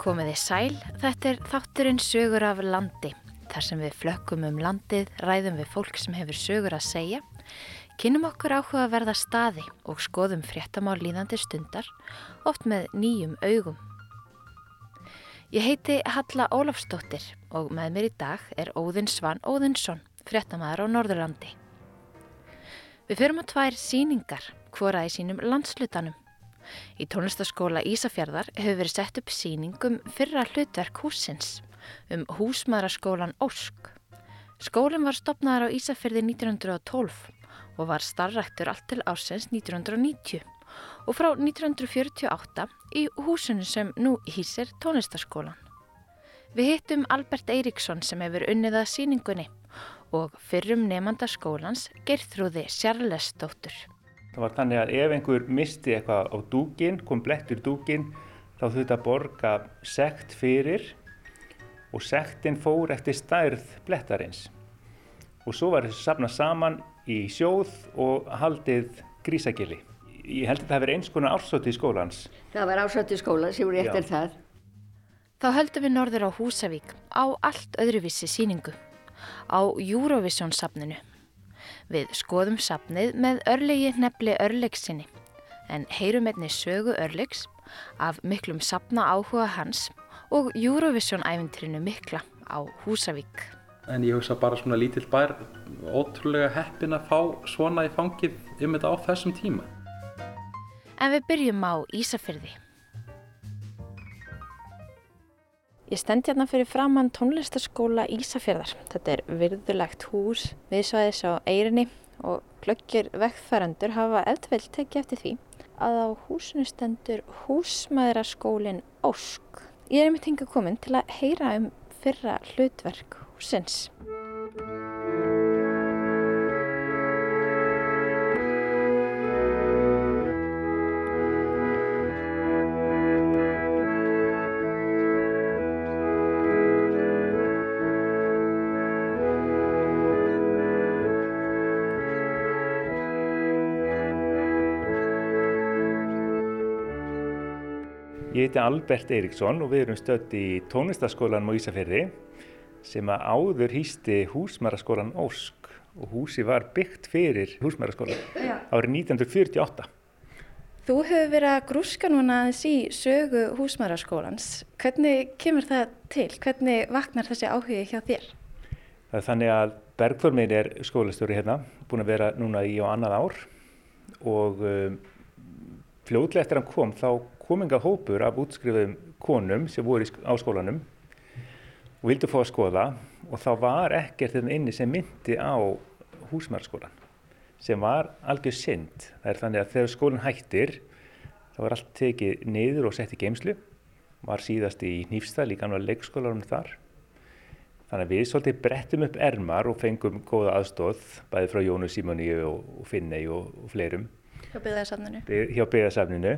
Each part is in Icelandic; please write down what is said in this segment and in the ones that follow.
Komiði sæl, þetta er þátturinn sögur af landi. Þar sem við flökkum um landið, ræðum við fólk sem hefur sögur að segja, kynum okkur áhuga að verða staði og skoðum fréttamál líðandi stundar, oft með nýjum augum. Ég heiti Halla Ólafsdóttir og með mér í dag er Óðinn Svan Óðinsson, fréttamaður á Norðurlandi. Við förum á tvær síningar, hvora í sínum landslutanum. Í tónlistaskóla Ísafjörðar hefur verið sett upp síningum fyrra hlutverk húsins um húsmaðraskólan Ósk. Skólinn var stopnaðar á Ísafjörði 1912 og var starraktur allt til ársens 1990 og frá 1948 í húsinu sem nú hýsir tónlistaskólan. Við hittum Albert Eiríksson sem hefur unnið að síningunni og fyrrum nefnda skólans Gerþrúði Sjarlesdóttur. Það var þannig að ef einhver misti eitthvað á dúkin, kom blettur dúkin, þá þurfti að borga sekt fyrir og sektin fór eftir stærð blettarins. Og svo var þessu safnað saman í sjóð og haldið grísagili. Ég held að það hefur eins konar ársótti í skólans. Það var ársótti í skóla sem voru eftir Já. það. Þá höldum við norður á Húsavík á allt öðruvísi síningu, á Eurovision safninu. Við skoðum safnið með örlegi nefli örlegsinni, en heyrum einni sögu örlegs af miklum safna áhuga hans og Eurovision æfintrinu mikla á Húsavík. En ég hugsa bara svona lítill bær, ótrúlega heppin að fá svona í fangið um þetta á þessum tíma. En við byrjum á Ísafyrði. Ég stend hérna fyrir framann tónlistaskóla Ísafjörðar. Þetta er virðulegt hús viðsvæðis á Eyrinni og glöggir vekkfærandur hafa eldvel tekið eftir því að á húsinu stendur húsmaðuraskólin Ósk. Ég er einmitt hingað komin til að heyra um fyrra hlutverk húsins. Heiti Albert Eiríksson og við erum stödd í tónlistaskólanum á Ísafjörði sem að áður hýsti húsmæraskólan Ósk og húsi var byggt fyrir húsmæraskólan árið 1948. Þú hefur verið að grúska núna aðeins í sögu húsmaðuraskólans. Hvernig kemur það til? Hvernig vaknar þessi áhugi hjá þér? Það er þannig að Bergþór minn er skólastjóri hérna, búin að vera núna í á annað ár og um, fljóðlega eftir hann kom þá kom enga hópur af útskrifuðum konum sem voru í á skólanum og vildu fá að skoða og þá var ekkert þetta inni sem myndi á húsmæraskólan sem var algjör synd. Það er þannig að þegar skólinn hættir þá var allt tekið niður og sett í geimslu var síðast í Hnífstað líka náttúrulega leikskólanum þar Þannig að við svolítið brettum upp ermar og fengum góða aðstóð bæði frá Jónu Simoni og, Finney og, og fleirum Hjá byggðarsafninu. by- hjá byggðasafninu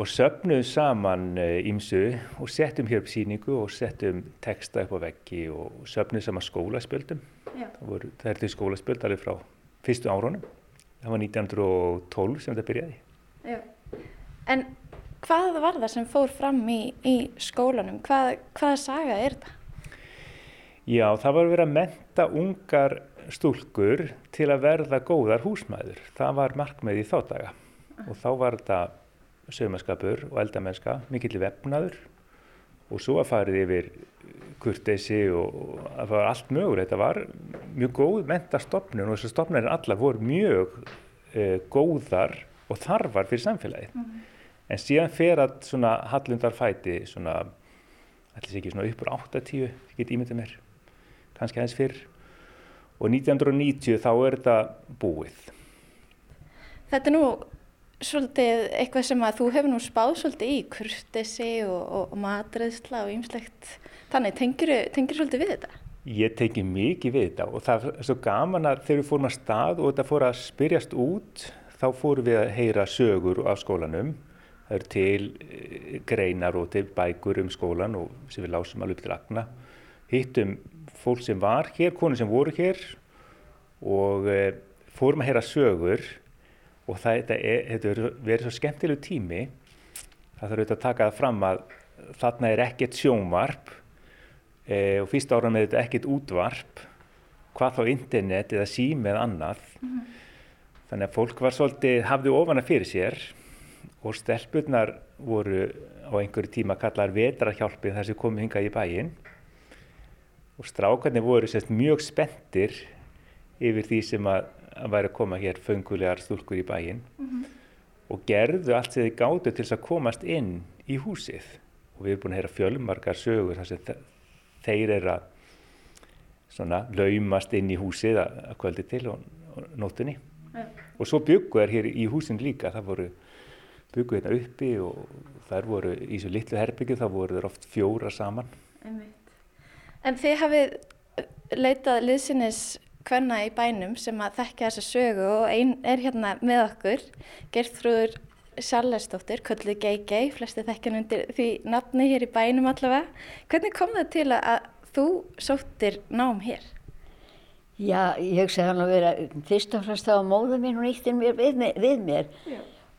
og söfnuðum saman ímsu og settum hér upp síningu og settum texta upp á veggi og söfnuðum saman skólaspjöldum. Já. Það, voru, það er til skólaspjöld alveg frá fyrstu árunum. Það var 1912 sem þetta byrjaði. Já. En hvað var það sem fór fram í, í skólanum? Hvað, hvaða saga er þetta? Já, það var verið að menta ungar stúlkur til að verða góðar húsmæður. Það var markmið í þá daga og þá var þetta saumaskapur og eldamennska, mikill vefnaður og svo að farið yfir kurteisi og það var allt mögur. Þetta var mjög góð mentastofnun og þessar stofnunir allar voru mjög uh, góðar og þarfar fyrir samfélagið. En síðan fer að svona hallundar fæti svona, ætlis ekki svona uppur 80, ég get ímyndið mér, kannski aðeins fyrr. Og 1990 þá er þetta búið. Þetta er nú svolítið eitthvað sem að þú hefur nú spáð svolítið í, kurtesi og, og, og matreðsla og ýmslegt. Þannig, tengir þú svolítið við þetta? Ég teki mikið við þetta og það er svo gaman að þegar við fórum að stað og þetta fór að spyrjast út, þá fórum við að heyra sögur af skólanum. Það eru til eh, greinar og til bækur um skólan og sem við lásum alveg til agna. Hittum fólk sem var hér, konur sem voru hér og e, fórum að heyra sögur og það, þetta, er, þetta er verið svo skemmtilegu tími. Það þarf auðvitað að taka það fram að þarna er ekkert sjónvarp e, og fyrst ára með þetta ekkert útvarp, hvað þá internet eða sími eða annað. Þannig að fólk var svolítið, hafði ofana fyrir sér og stelpurnar voru á einhverju tíma kallar vetrahjálpið þar sem komið hingað í bæinn og strákarnir voru sérst mjög spenntir yfir því sem að, að væri að koma hér föngulegar stúlkur í bæinn og gerðu allt sem þið gáttu til þess að komast inn í húsið. Og við erum búin að heyra fjölmarkar sögur þar sem þe- þeir eru að svona laumast inn í húsið að, að kvöldi til og, og nóttunni. Og svo byggu er hér í húsin líka. Það voru byggu hérna uppi og þær voru í svo litlu herbyggju þá voru þeir oft fjóra saman. En þið hafið leitað liðsinnis hvenna í bænum sem að þekka þessa sögu og einn er hérna með okkur, Gerþrúður Sjallesdóttir, kölluð Gei-Gei, flesti þekkjan undir því nafni hér í bænum allavega. Hvernig kom það til að, að þú sóttir nám hér? Já, ég hugsa hann að vera, fyrst og fremst þá var móður mín, hún ítti mér við, mér- við mér.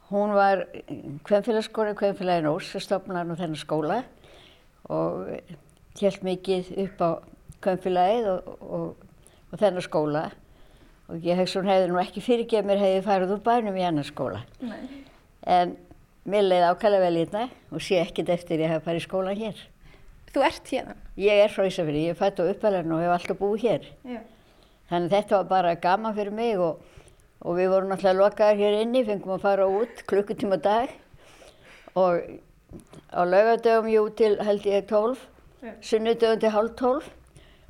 Hún var kvennfélagsskóri, kvennfélagin Ós, stofnar nú þennan skóla og held mikið upp á kvennfélagið og, og, og þennan skóla. Og ég hugsa hún hefði nú ekki fyrirgeð mér hefði farið úr bænum í annan skóla. Nei. En mér leiði ákvæmlega vel hérna og sé ekkert eftir ég hef farið í skólan hér. Þú ert hérna? Ég er frá Ísafjörði, ég er fætt á uppalinn og hef alltaf búið hér. Já. Þannig þetta var bara gaman fyrir mig og, og við vorum alltaf lokaðar hér inni, fengum að fara út klukkutíma dag og á laugadögum jú til held ég 12, Já. sunnudögum til hálf 12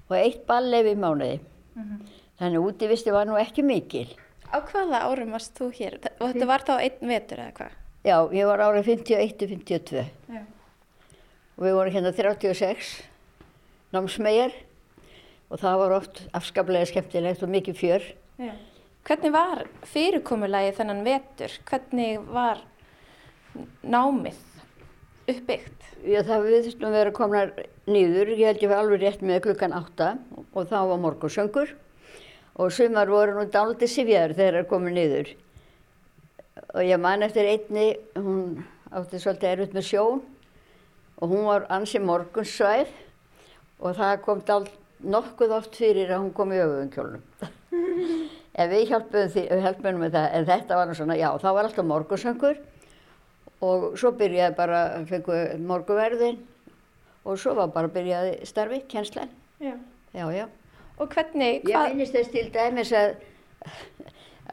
og eitt ballef í mánuði. Þannig að útivisti var nú ekki mikil. Á hvaða árum varst þú hér? Þetta var þá einn vetur eða hvað? Já, ég var árið 51-52 Já. og við vorum hérna 36 námsmegar og það var oft afskaplega skemmtilegt og mikið fjör. Já. Hvernig var fyrirkomulagi þennan vetur? Hvernig var námið uppbyggt? Já, það við þurftum að vera komnar nýður, ég held ég var alveg rétt með klukkan átta og þá var morgunsöngur og sumar voru nú dálítið sifjaður þegar það komið nýður. Og ég man eftir einni, hún átti svolítið erfitt með sjón og hún var ansi morgunsvæð og það kom dált nokkuð oft fyrir að hún kom í öfuðum kjólnum. en við hjálpum, því, við hjálpum með það, en þetta var svona, já, þá var alltaf morgunsöngur og svo byrjaði bara, fengu morguverðin og svo var bara byrjaði starfi, kjenslan. Já. Já, já. Og hvernig, Ég hvað, minnist þess til dæmis að,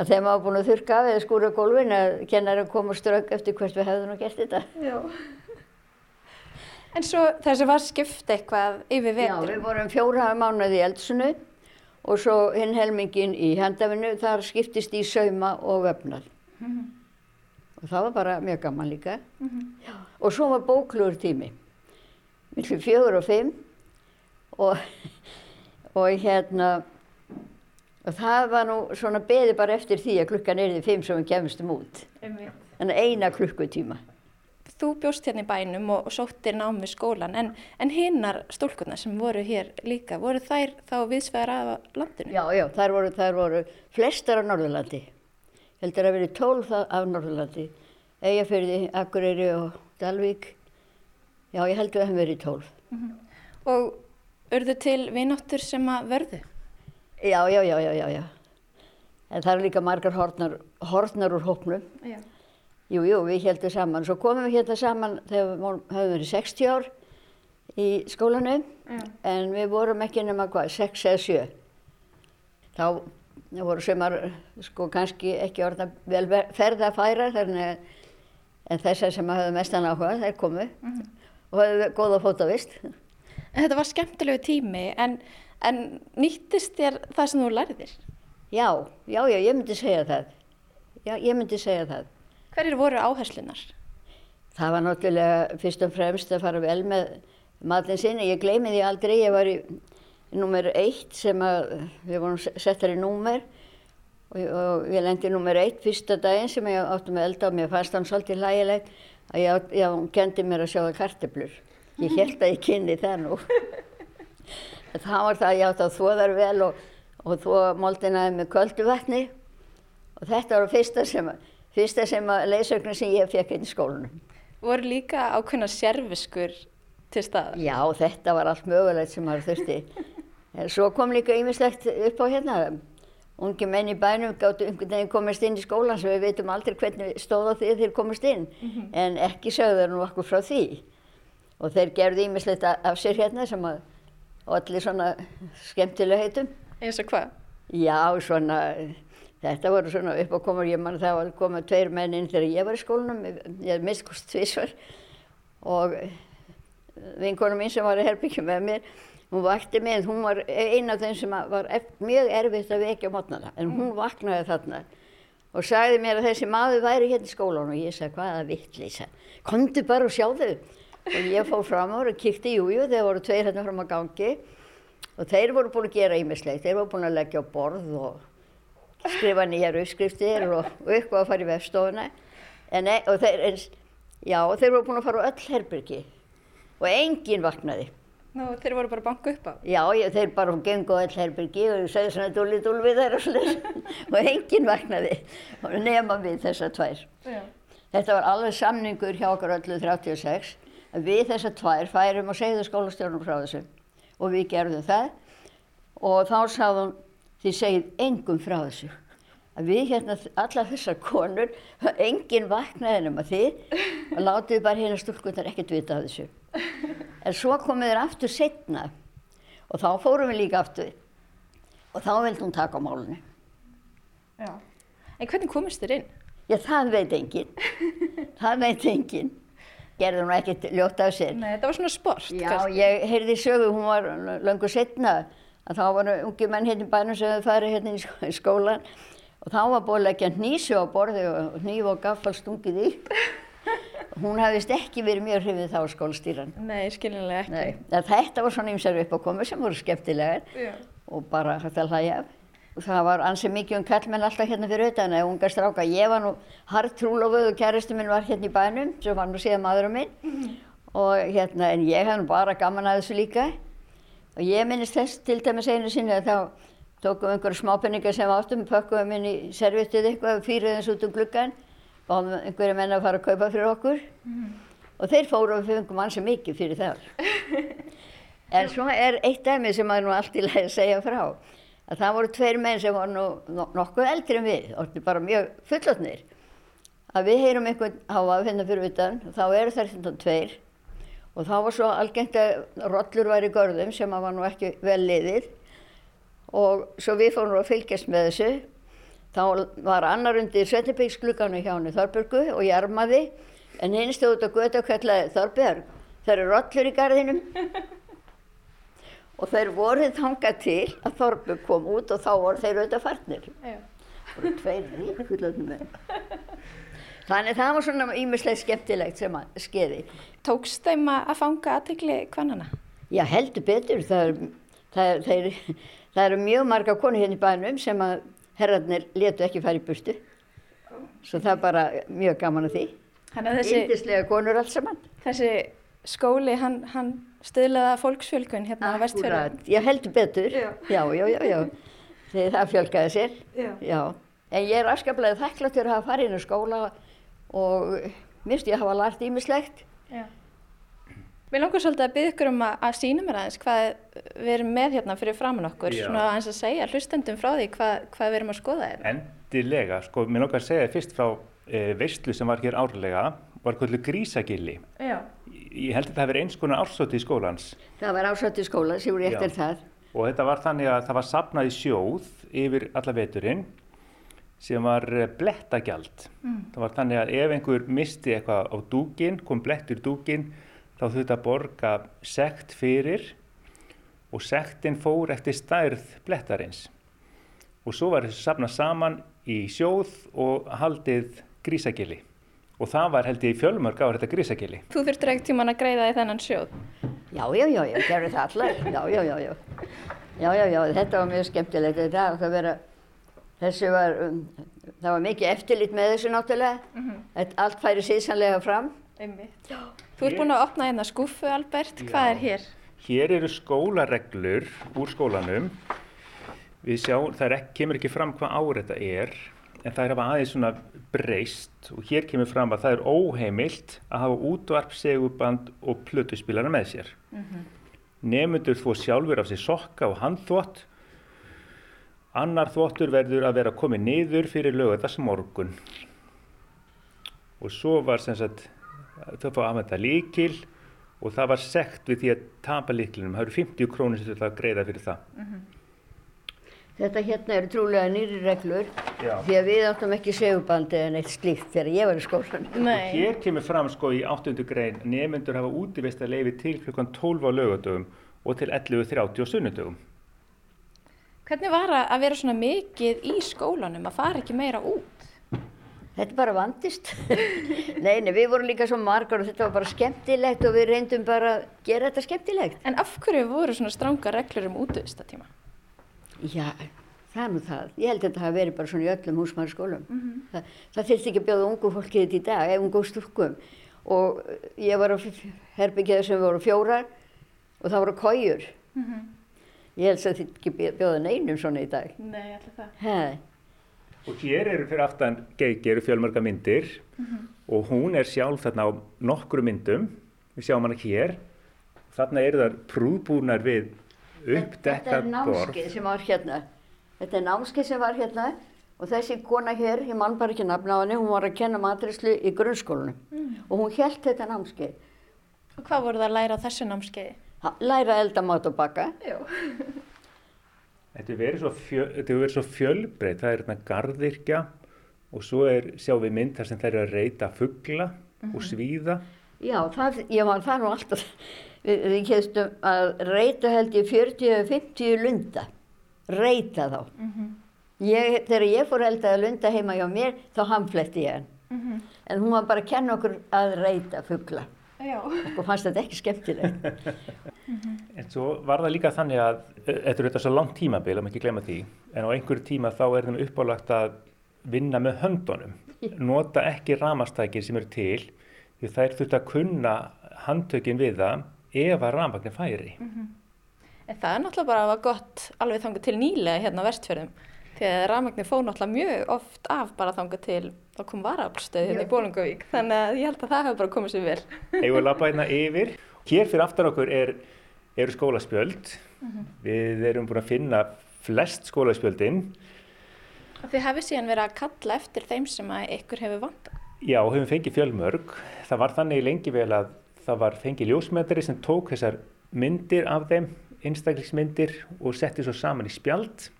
að maður var búin að þurrka af eða skúra gólfin að kennarinn kom og strögg eftir hvert við hefðum nú gert þetta. Já. En svo þessi var skipt eitthvað yfir Já, vetur. við vorum fjóra mánuði í eldsunu og svo hinn helmingin í handafinu, þar skiptist í sauma og vefnað. Og það var bara mjög gaman líka. Já. Og svo var bóklugur tími, millir fjögur og fimm og, og hérna, og það var nú svona beði bara eftir því að klukkan er því fimm sem við kemstum út. Að eina klukkutíma. Þú bjóst hérna í bænum og sóttir nám við skólan, en, en hinnar stúlkurnar sem voru hér líka, voru þær þá viðsvegar af landinu? Já, já, þær voru, þær voru flestar á Norðurlandi. Heldur að verið tólf af Norðurlandi. Eyjafyrði, Akureyri og Dalvík. Já, ég held að það verið tólf. Og urðu til vináttur sem að vörðu? Já, já, já, já, já, já. En það eru líka margar hortnar, hortnar úr hópnum. Já. Jú, jú, við heldum saman. Svo komum við hérna saman þegar við höfum verið 60 ár í skólanum. Já. En við vorum ekki nema hvað, 6 eða 7. Þá voru sumar sko kannski ekki orðna vel ver- ferðafærar þannig að en þessar sem hafðu mestan áhuga, þær komu og hafðu góða fótavist. Þetta var skemmtilegu tími, en, en nýttist þér það sem þú lærðir? Já, já, já, ég myndi segja það. Já, ég myndi segja það. Hverjir voru áherslunar? Það var náttúrulega fyrst og fremst að fara vel með matinn sinni. Ég gleymi því aldrei, ég var í nummer eitt sem að við vorum settar í númer og, og ég lendi nummer eitt fyrsta daginn sem ég átti með elda og mér fannst hann svolítið hlægilegt að ég, já, hún kendi mér að sjóða karteblur. Ég held að ég kynni það nú. Það var það að ég átti að þvo þar vel og, og þvo moldinaði með köldu vatni og þetta var fyrsta sem, fyrsta sem að leysögnin sem ég fekk inn í skólanum. Voru líka ákveðna sérfiskur til staða. Já, þetta var allt mögulegt sem maður þurfti. En Svo kom líka ýmislegt upp á hérna. Ungi menn í bænum gáttu einhvern veginn komast inn í skólan sem við veitum aldrei hvernig stóð á því þeir komast inn. En ekki sögðu þeir nú okkur frá því. Og þeir gerðu ýmislegt a- af sér hérna sem að allir svona skemmtilega heitum. Eins og hvað? Já, svona, þetta voru svona upp á komur, ég man það var komið tveir menn inn þegar ég var í skólanum, ég hef mistkust tvísvar og vinkona mín sem var í herbyggjum með mér, hún vakti mig, hún var eina af þeim sem var mjög erfitt að vekja á mótnana, en hún vaknaði þarna og sagði mér að þessi maður væri hérna í skólanum. Og ég sagði hvaða vittleysa, komdu bara og sjáðu og ég fór fram á og kíkti, jújú, jú, þeir voru tveir hérna fram á gangi. Og þeir voru búin að gera ímislegt, þeir voru búin að leggja á borð og skrifa nýjar uppskriftir og, og eitthvað að fara í vefstofuna. En, e- og þeir, eins, já, þeir voru búin að fara á öll herbyrgi og enginn vaknaði. Nú, þeir voru bara að banka upp á. Já, ég, þeir bara gengu á öll herbyrgi og segði svona dúli dúli þeirra og svoleiðis og enginn vaknaði og nema við þessar tvær. Já. Þetta var alveg samningur hjá okkur öllu 36 að við þessar tvær færum og segðu skólastjórnum frá þessu og við gerðum það og þá sagði hún þið segið engum frá þessu að við hérna allar þessar konur enginn vaknaði nema þið og látið bara hérna stúlkundar ekkert vita af þessu en svo komið þér aftur setna og þá fórum við líka aftur og þá vildi hún taka á málunni Já. En hvernig komist þér inn? Já, það veit enginn. það veit enginn. Gerði hún ekkert ljótt af sér. Nei, þetta var svona sport. Já, kannski. ég heyrði sögu, hún var löngu setna, að þá voru ungi menn hérna í bænum sem hefði farið hérna í skó- í skólan og þá var búin að leggja hnísu á borði og hníf og gaffal stungið í. Hún hafðist ekki verið mjög hrifið þá skólastýran. Nei, skiljanlega ekki. Nei, þetta var svona ymsar upp á komu sem voru skemmtilegar Já. og bara hægt að hlæja það var ansið mikið um kallmenn alltaf hérna fyrir utan eða unga stráka. Ég var nú hart trúlofuð og kæristu minn var hérna í bænum sem var nú síðan maðurum minn og hérna en ég hef nú bara gaman að þessu líka og ég minnist þess til dæmis einu sinni að þá tókum við einhverja smápenningar sem við áttum, pökkum inn í servitið eitthvað, fýrið eins út um gluggan, báðum einhverja menn að fara að kaupa fyrir okkur og þeir fóru og við fengum ansið mikið fyrir það. En svo er eitt dæmi sem maður nú allt í lagi að segja frá. Að það voru tveir menn sem voru nú no- nokkuð eldri en við, orðið bara mjög fullotnir. Að við heyrum einhvern háa hérna fyrir utan, þá eru þær þetta tveir. Og þá var svo algengt að rollur væri görðum sem að var nú ekki vel liðið. Og svo við fórum að fylgjast með þessu. Þá var annar undir Svetlibíksgluganu hjá henni Þorbjörgu og ég armaði. En hinn stóð út á götu og kallaði Þorbjörg, það eru rollur í garðinum. Og þeir voruð þangað til að Þorbjörg kom út og þá voru þeir auðvitað farnir. Já. voru tveir ríkullöfnum menn. Þannig það var svona ímislega skemmtilegt sem að skeiði. Tókst þeim að fanga aðtegli kvannana? Já, heldur betur. Það er, það er, það eru mjög marga konur hérna í bænum sem að herrarnir letu ekki fara í burtu. Svo það er bara mjög gaman að því. Índislega konur allt saman. þessi skóli, hann, hann stöðlaða fólksfjölgun hérna á vestfjörðum. Akkúrat. Já, heldur betur. Já. já, já. Þegar það fjölgaði sér. Já. En ég er afskaplega þakkláttur að hafa farið inn í skóla og minnst ég hafa lært ímislegt. Mér langar svolítið að byggja ykkur um að, að sína mér aðeins hvað við erum með hérna fyrir framann okkur, Já. svona aðeins að segja hlustendum frá því hvað, hvað við erum að skoða hérna. Endilega, sko, mér nokkar að segja þér fyrst frá e, veistlu sem var hér árlega, var kvöldu grísagilli. Já. Ég held að það hafi verið eins konar ársóti í skólans Það var ásvætt í skóla, sem voru eftir það. og þetta var þannig að það var sapnað í sjóð yfir alla veturinn sem var eh, blettagjald. Það var þannig að ef einhver misti eitthvað á dúkin, kom dúkin, þá þurfti að borga sekt fyrir og sektin fór eftir stærð blettarins. Og svo var þessu sapnað saman í sjóð og haldið grísagili. Og það var held ég í fjölmörg á þetta grísagili. Þú þurftir ekkert tíman að greiða í þennan sjóð. Já, já, já, já, gerðu það allar. Já, já, já, já. Já, já, já, þetta var mjög skemmtilegt. Þetta vera, þessu var, um, það var mikið eftirlit með þessu náttúrulega. Þetta allt færi síðsanlega fram. Einmitt. Þú ert búin að opna hérna skúfu, Albert. Hvað er hér? Hér eru skólareglur úr skólanum. Við sjá, það ekki, kemur ekki fram hvað ár þetta er en það er að aðeins svona breyst og hér kemur fram að það er óheimilt að hafa útvarp, seguband og plötuspílarna með sér. Nemundur þvó sjálfur af sér sokka og handþvott. Annar þvottur verður að vera komið niður fyrir lögðast morgun. Og svo var sem sagt, þau fá aðmænta líkil og það var sekt við því að tapa líklinum. Það eru 50 krónir sem þetta að greiða fyrir það. Þetta hérna eru trúlega nýri reglur Já. því að við áttum ekki segubandi en eitt slíkt þegar ég var í skólanum. Nei. Hér kemur fram sko í 8. grein nefnendur hafa útivist að leifi til klukkan 12 á laugadögum og til 11.30 á sunnudögum. Hvernig var að að vera svona mikið í skólanum, að fara ekki meira út? Þetta bara vandist. nei, nei, við vorum líka svo margar og þetta var bara skemmtilegt og við reyndum bara að gera þetta skemmtilegt. En af hverju voru svona stranga reglur um útvistatíma? Já, það er nú það. Ég held að þetta hafi verið bara svona í öllum húsmæðarskólum. Þa, það þyrfti ekki að bjóða ungu fólki þetta í dag, ef ungu stúrkum. Og ég var á herbyggiða sem voru fjórar og það voru kójur. Ég held að þetta ekki bjó- bjóða neinum svona í dag. Nei, alltaf það. Hei. Og hér eru fyrir aftan Geiki eru fjölmörga myndir og hún er sjálf þarna á nokkru myndum. Við sjáum hana hér. Þarna eru það prúðbúnar við Þetta er uppdekkað borð. námskeið sem var hérna. Þetta er námskeið sem var hérna og þessi kona hér, ég man bara ekki nafna á henni, hún var að kenna matrislu í grunnskólanum og hún held þetta námskeið. Og hvað voru það að læra á þessu námskeiði? Læra elda mat og baka. Þetta hefur verið svo, fjö, þetta hefur verið svo fjölbreytt. Það er hérna garðirkja og svo er, sjáum við mynd þar sem þær eru að reyta fugla og svíða. Já, það, ég var það nú alltaf, við, við kemstum að reyta held ég 40-50 lunda, reyta þá. ég, þegar ég fór að elda að lunda heima hjá mér, þá hamfletti ég hann. En hún var bara að kenna okkur að reyta fugla. Okkur fannst þetta ekki skemmtilegt. En svo var það líka þannig að e, þetta þetta svo langt tímabil, að maður ekki glemma því, en á einhverju tíma þá er þeim uppálagt að vinna með höndunum, nota ekki ramastækir sem eru til, því þær þurft að kunna handtökin við það ef að ramagnir færi. En það er náttúrulega bara að var gott alveg þangað til nýlega hérna á vestfjörðum. Því að rafmagnir fóð náttúrulega mjög oft af bara þangað til þá kom varaflstöð hérna í Bólungavík. Þannig að ég held að það hefur bara komið sér vel. Eigum við að lappa hérna yfir. Hér fyrir aftan okkur er, eru skólaspjöld. Við erum búin að finna flest skólaspjöldin. Og þið hefði síðan verið að kalla eftir þeim sem að ykkur hefur vanda. Já, höfum fengið fjölmörg. Það var þannig lengi vel að það var fengið ljósmetari sem tók þessar myndir af þeim, einstaklingsmyndir og setti svo saman í spjald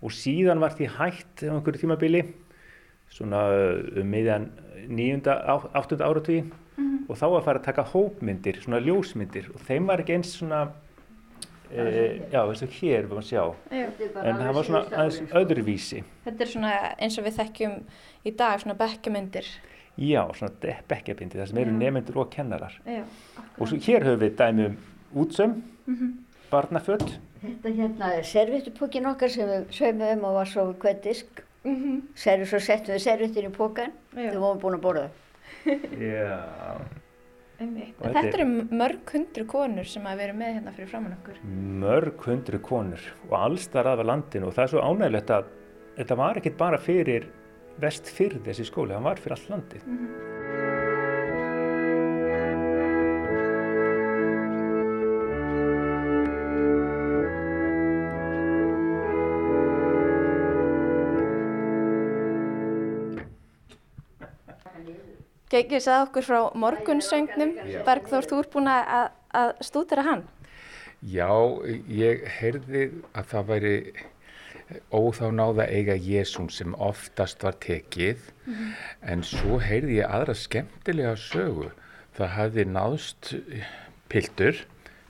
og síðan var því hægt á einhverju tímabili svona um miðjan nýjunda, áttunda áratugi. Og þá var farið að taka hópmyndir, svona ljósmyndir. Og þeim var ekki eins svona e, já, eins og hér við maður sjá. En það var svona aðeins öðruvísi. Þetta er svona eins og við þekkjum í dag svona bekkjamyndir. já, svona bekkjabindi, það sem eru nefnendur og kennarar. Já. Og svo hér höfum við dæmi um útsömm, barnaföld. Þetta hérna er servittupókin okkar sem við saumum og var svo við hvert disk. Servi, svo settum við servittin í pókan þegar við vorum búin að borða. Já. Þetta eru mörg hundru konur sem að vera með hérna fyrir framann okkur. Mörg hundru konur og allstar aðvað landinu og það er svo ánægilegt að þetta var ekkit bara fyrir vest fyrir þessi skóli, það var fyrir allt landið. Geikið sagði okkur frá morgunsöngnum. Bergþór, þú ert búin að, að stúdera hann. Já, ég heyrði að það væri óþá náða eiga Jésum sem oftast var tekið en svo heyrði ég aðra skemmtilega sögu. Það hafði náðst piltur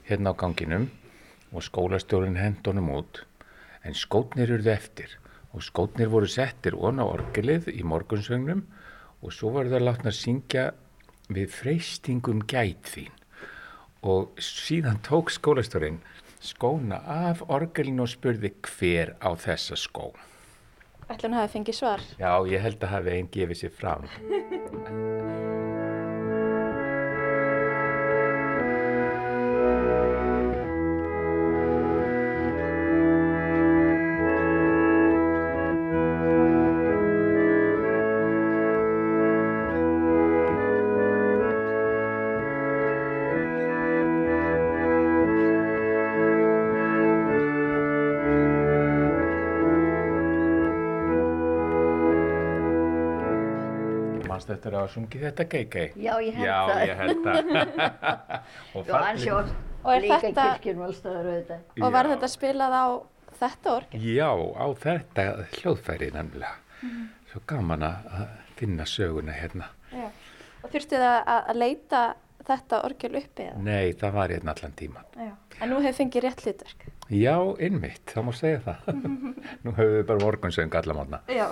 hérna á ganginum og skólastjórinn hendunum út en skótnir eruð eftir og skótnir voru settir onna orgelið í morgunsögnum og svo var það látna að syngja við freystingum gæt þín og síðan tók skólastjórinn skóna af orgelinu og spurði hver á þessa skó. Ætlum hafi fengið svar. Já, ég held að hafi einn gefið sér fram. Manst eftir að sungi þetta geiki? Já, ég held Já, það. ég held það. og Já, er líka þetta- kirkjum allstaðar auðvitað. Og var Já. þetta spilað á þetta orgel? Já, á þetta hljóðfæri nefnilega. Svo gaman að finna söguna hérna. Já. Og þurfti það að, að leita þetta orgel uppi eða? Nei, það var hérna allan tíman. Já. En nú hefur fengið rétt hlutverk. Já, innmitt, það má segja það. Nú höfum við bara morgunsöng allamotna. Já.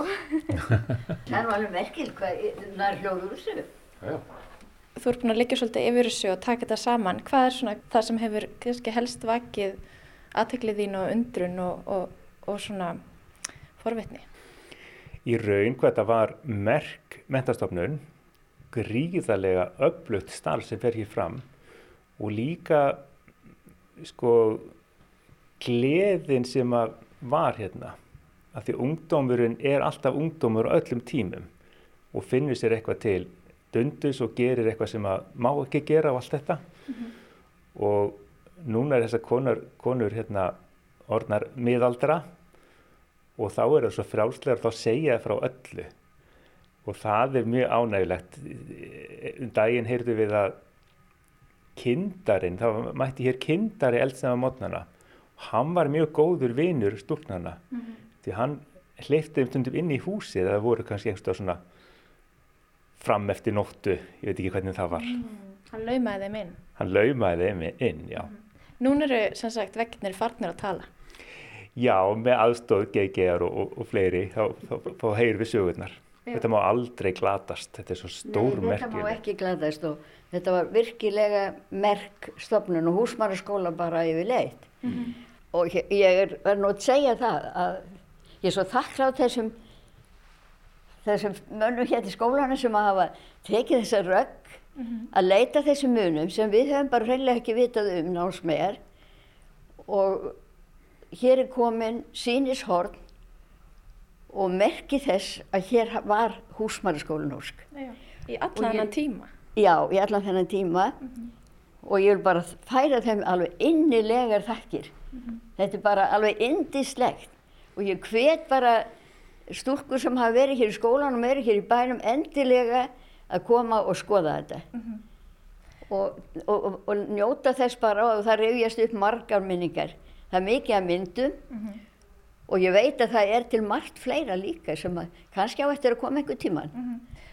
Það er alveg merkil hvað það er hljóður úr þessu. Já. Þú ert búin að liggja svolítið yfir þessu og taka þetta saman. Hvað er svona það sem hefur kannski helst vakið aðteklið þín og undrun og, og, og svona forvitni? Í raun hvað þetta var merk mentastofnun, gríðarlega öflugt starf sem fer hér fram og líka sko gleðin sem að var hérna að því ungdómurinn er alltaf ungdómur á öllum tímum og finnur sér eitthvað til dundus og gerir eitthvað sem að má ekki gera og allt þetta. Og núna er þessar konur, konur hérna orðnar miðaldra og þá er það svo frjálslegar þá segja frá öllu. Og það er mjög ánægilegt um daginn heyrðu við að kindarinn, það mætti hér kindari eldsnaða mótnana hann var mjög góður vinur stúlnana því hann hleyfti um stundum inn í húsið það voru kannski einhverstað svona fram eftir nóttu, ég veit ekki hvernig það var. Hann laumaði þeim inn. hann laumaði þeim inn, já. Nún eru sem sagt vegnir farnir að tala. Já, með aðstóð GGR og, og, og fleiri, þá, þá, þá heyr við sögurnar. Þetta má aldrei glatast, þetta er svo stór Nei, þetta má ekki glatast og þetta var virkilega merk stofnun og húsmaraskóla bara yfir leitt. Og ég, er, er nú að segja það að ég er svo þakklátt þessum, þessum mönnum hér í skólanu sem að hafa tekið þessa rögg að leita þessum munum sem við höfum bara hreinlega ekki vitað um námsmegar og hér er komin sínishorn og merki þess að hér var húsmaraskólin. Já. Í allan annan tíma. Já, í allan þennan tíma og ég vil bara færa þeim alveg innilegar þakkir. Þetta er bara alveg indislegt og ég hvet bara stúlkur sem hafa verið hér í skólanum og eru hér í bænum endilega að koma og skoða þetta. Og, og, og, og njóta þess bara og það reyðjast upp margar minningar. Það er mikið að myndum og ég veit að það er til margt fleira líka sem að kannski á eftir að koma einhver tíman.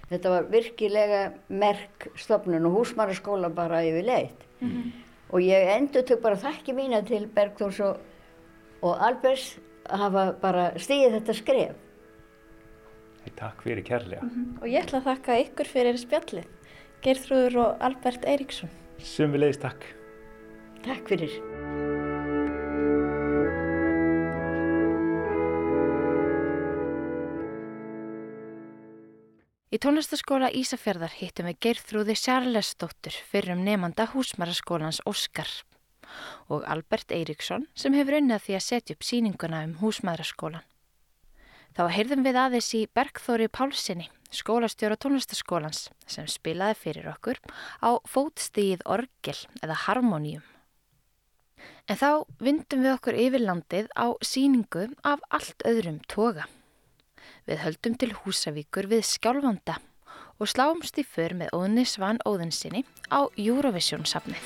Þetta var virkilega merk stofnun og húsmaraskóla bara yfir leitt. Og ég endur tök bara þakki mína til Bergþórs og, og Albers að hafa bara stigið þetta skref. Takk fyrir kærlega. Og ég ætla að þakka ykkur fyrir spjallið. Geirþrúður og Albert Eiríksson. Sumulegis takk. Takk fyrir. Í tónlistaskóla Ísafjörðar hittum við Geirþrúði Sjarlesdóttur fyrir um nefnda húsmaraskólans Óskar og Albert Eiríksson sem hefur unnið að því að setja upp síninguna um húsmaraskólan. Þá heyrðum við aðeins í Bergþóri Pálsini, skólastjóra tónlistaskólans sem spilaði fyrir okkur á fótstíð orgel eða harmoníum. En þá vindum við okkur yfir landið á síningu af allt öðrum toga. Við höldum til Húsavíkur við Skjálfanda og sláumst í för með Óðni Svan Óðinsinni á Eurovision safnið.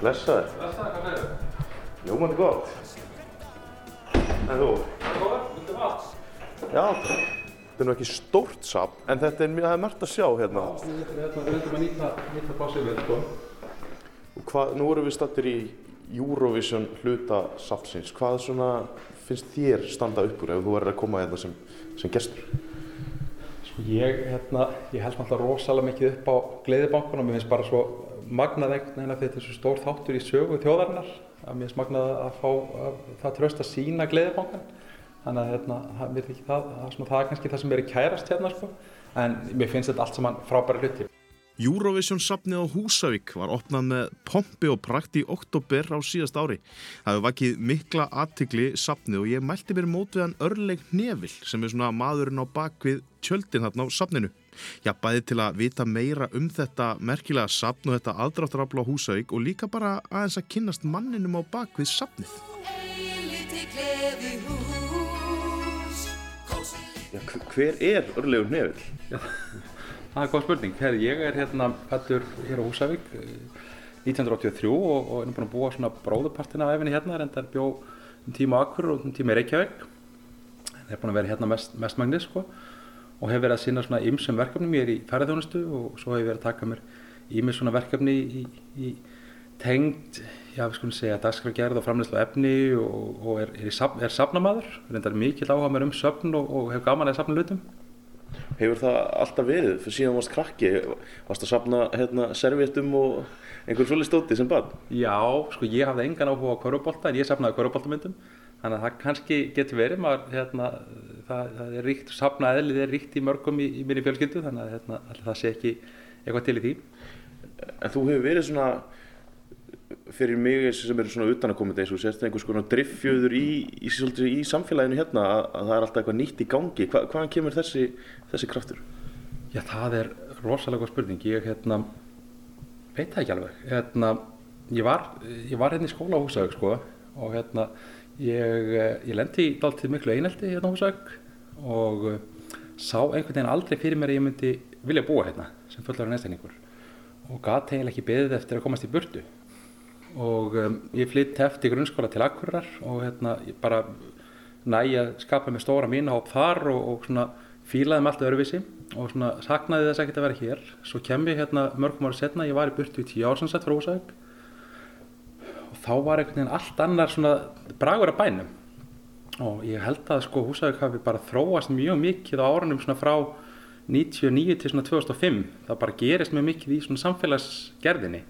Blessaður. Blessaður, hvað segir þau? Ljómandi gott. En þú? Já, þetta er nú ekki stórt safn, en þetta er, er margt að sjá hérna. Við reyndum að nýta, nýta við, sko. Og hvað, nú erum við stattir í Eurovision hluta safnsins. Hvað svona finnst þér standa upp úr ef þú verður að koma hérna sem, sem gestur? Sko ég, hérna, ég held alltaf rosalega mikið upp á gleðibankunum. Mér finnst bara svo magnað einhvern veginn að þetta er svo stór þáttur í sögu þjóðarinnar. Að mér finnst magnað að fá að, það tröst að sína gleðibankan. Þannig að hérna, það, það, það, er svona, það er kannski það sem er í kærast hérna, sko. En mér finnst þetta allt saman frábæra hluti. Eurovision safnið á Húsavík var opnað með pompi og prakt í oktober á síðast ári. Það hefur vakið mikla aðtikli safnið og ég mælti mér mót við hann Örleik Nevil sem er svona maðurinn á bakvið tjöldin þarna á safninu. Já, bæði til að vita meira um þetta merkilega safn og þetta aðdráttarafla á Húsavík og líka bara aðeins að kynnast manninum á bakvið safnið. Já, hver er Örlegur Nevil? Já, það er góð spurning. Her, ég er hérna fættur hér á Húsavík 1983 og, og er búin að búa svona bróðupartina af efinni hérna, reyndar bjó um tíma Akkur og um tíma Reykjavík. Það er búin að vera hérna mest, mestmagnir sko og hef verið að sinna svona ymsum verkefnum. Ég er í ferðarþjónustu og svo hef ég verið að taka mér ímis svona verkefni í, í tengd, já við skulum segja, dagskrafgerð og framleyslu efni og, og er, er, safn, er safnamaður. Reyndar mikið áhuga mér um söfn og, og hef gaman að safna hlutum. Hefur það alltaf verið fyrir síðan varst krakki? Varst að safna hérna, servéttum og einhvern svolítið stóti sem barn? Já, sko ég hafði engan áhuga á kvörubólta en ég safnaði kvörubóltamyndum. Þannig að það kannski getur verið, maður, hérna, það, það er ríkt, safnaðið er ríkt í mörgum í, í minni fjölskyldu þannig að hérna, það sé ekki eitthvað til í því. En þú hefur verið svona, fyrir mig sem eru svona utanakomandi eins og sérst einhvers konar driffjöður í, í, í, í samfélaginu hérna að, að það er alltaf eitthvað nýtt í gangi. Hva, hvaðan kemur þessi, þessi kraftur? Já, það er rosalega spurning. Ég hérna, veit það ekki alveg. Hérna, ég var, ég var hérna í skóla á Húsavík sko og hérna ég, ég lendi í dáltið miklu einelti hérna á Húsavík og sá einhvern veginn aldrei fyrir mér að ég myndi vilja búa hérna sem fullar en einstakningur og gæti eiginlega ekki beðið eftir að komast í burtu og um, ég flytt eftir grunnskóla til Akureyrar og hérna ég bara næja að skapa mig stóra mín á þar og, og svona fílaði með allt öðruvísi og svona saknaði þess ekkert að vera hér. Svo kem ég hérna mörgum ára setna ég var í burtu í tíu ársansett frá Húsavík. Og þá var einhvern veginn allt annar svona bragur af bænum. Og ég held að sko Húsavík hafi bara þróast mjög mikið á árunum svona frá 99 til svona 2005 það bara gerist mjög mikið í svona samfélagsgerðinni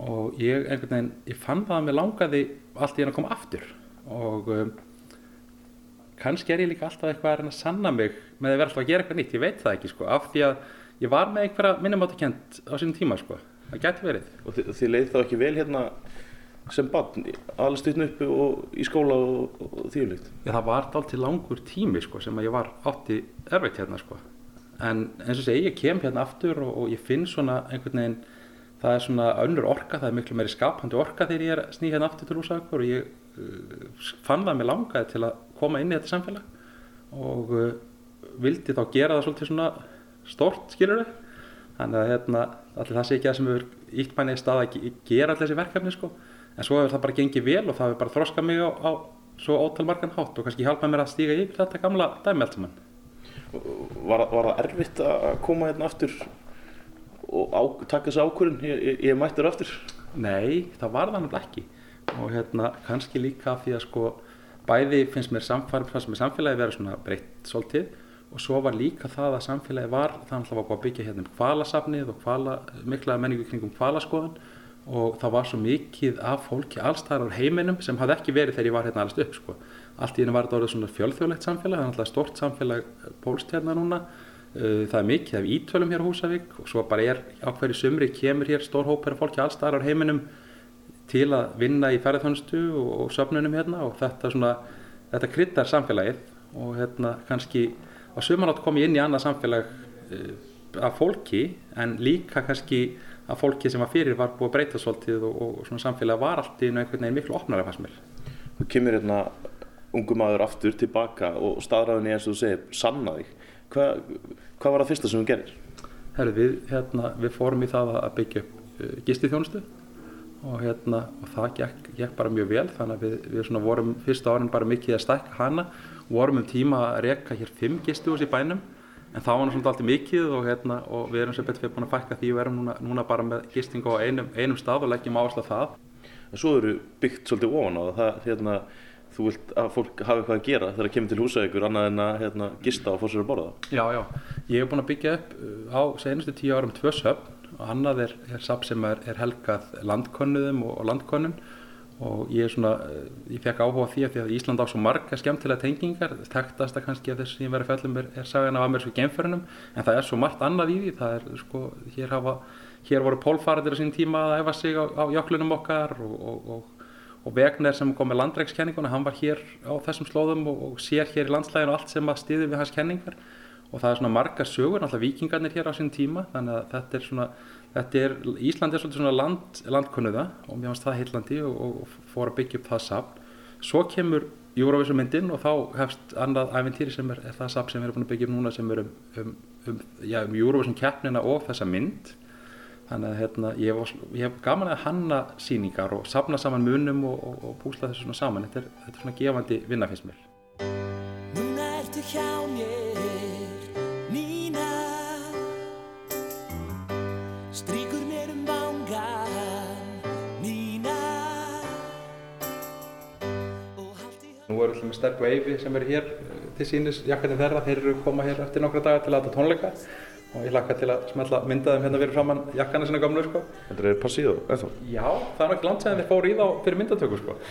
og ég einhvern veginn, ég fann það að mér langaði allt í hann að koma aftur. Og um, kannski er ég líka alltaf eitthvað að reyna að sanna mig með að vera alltaf að gera eitthvað nýtt, ég veit það ekki sko af því að ég var með einhverja minnumáttakent á sínum tíma sko, það gæti verið. Og þið, þið leið þá ekki vel hérna sem barn, alveg styrn uppi og í skóla og, og þýjulikt? Já, það var allt til langur tími sko sem að ég var átti erfitt hérna sko. En eins og segi, ég kem hérna aftur og, og ég finn svona einhvern veginn það er svona önnur orka, það er miklu meiri skapandi orka þegar ég er sný hérna aftur til Húsavíkur og ég uh, fann það með langaði til að koma inn í þetta samfélag og uh, vildi þá gera það svolítið svona stort, skilur þau þannig að hérna, allir það sé ekki það sem hefur ítt mæni í stað að gera allir þessi verkefni sko, en svo hefur það bara gengið vel og það hefur bara þroskað mig á, á svo ótalmarkan hátt og kannski hjálpað mér að stíga yfir þetta gamla dæmi allt saman. Var, var það erfitt að koma hérna aftur og á, taka þessu ákvörðun, ég, ég, ég mættur aftur? Nei, það var það náttúrulega ekki og hérna kannski líka því að sko bæði finnst mér samfélagi verið svona breytt svolítið og svo var líka það að samfélagi var þannig að það var búið að byggja hérna um kvalasafnið og kvala, mikla menningu kringum kvalaskoðan og það var svo mikið af fólki allstæðar á heiminum sem hafði ekki verið þegar ég var hérna allast upp sko. allt í henni var þetta orðið svona fjölþjóðlegt samfélag það er alltaf stort samfélag pólst hérna núna það er mikið af ítölum hér á Húsavík og svo bara er á hverju sumri kemur hér stór hópar af fólki allstæðar á heiminum til að vinna í ferðarþjónustu og, og söfnunum hérna og þetta svona, þetta kryttar samfélagið og hérna kannski á sumanátt kom ég inn í annað samfélag uh, af fólki en líka kannski að fólki sem var fyrir var búið að breyta svolítið og, og svona samfélag var allt í einhvern veginn miklu opnara fannst mér. Þú kemur hérna ungu maður aftur tilbaka og staðræðin eins og þú segir sanna þig. Hva, hvað var það fyrsta sem þú gerir? Herri, við, hérna, við fórum í það að byggja upp uh, gistithjónustu og, hérna, og það gekk, gekk bara mjög vel þannig að við, við vorum fyrsta árin bara mikið að stækka hana vorum um tíma að reyka hér fimm gistihús í bænum en það var náttúrulega alltaf mikið og, hérna, og við erum sem betur fyrir búin að fækka því og erum núna, núna bara með gisting á einum, einum stað og leggjum áherslu á það. En svo eru byggt svolítið ofan á það, hérna, þú vilt að fólk hafa eitthvað að gera þegar það kemur til húsaukur annað en að hérna, gista og fór sér að borða? Það? Já, já, ég hef búin að byggja upp á senustu tíu árum tvö söfn og annað er, er safn sem er, er helgað landkonnuðum og, og landkonnum og ég er svona, eh, ég fekk áhuga því að því að Ísland á svo marga skemmtilega tengingar. Þekktasta kannski af þess sem ég verið að fjallum er, er sagan af amerísku geimförunum en það er svo margt annað í því, það er sko hér hafa, hér voru pólfaradir á sín tíma að æfa sig á, á jöklunum okkar og, og, og, og Vegner sem kom með landrækskenninguna, hann var hér á þessum slóðum og, og sér hér í landslæginu allt sem að stiði við hans kenningar. Og það er svona marga sögur, náttúrulega vikingarnir hér á sín tíma þannig að þetta er svona þetta er, Ísland er svolítið svona land, landkunnuða og mér finnst það heillandi og, og fór að byggja upp það safn. Svo kemur Eurovision myndin og þá hefst annað æventýri sem er, er það safn sem við erum búin að byggja upp núna sem er um, um, um, já, um Eurovision keppnina og þessa mynd þannig að hérna, ég hef gaman að hanna síningar og safna saman munum og, og, og púsla þessu svona saman. Þetta er, þetta er svona gefandi vinna finnst mér. Núna ertu hjá mér, Nína. Stríkur mér um vangan, Nína. Nú eru alltaf með og Eyvi sem eru hér eh, til sínis jakkarnir þeirra, þeir eru að koma hér eftir nokkra daga til að tónleika og ég hlakka til að smetla myndaðum hérna fyrir framann jakkana sinna gamlu sko. Þetta er passíðu, eða þá? Já, það er ekki langt segðan þeir fóru í þá fyrir myndatöku sko.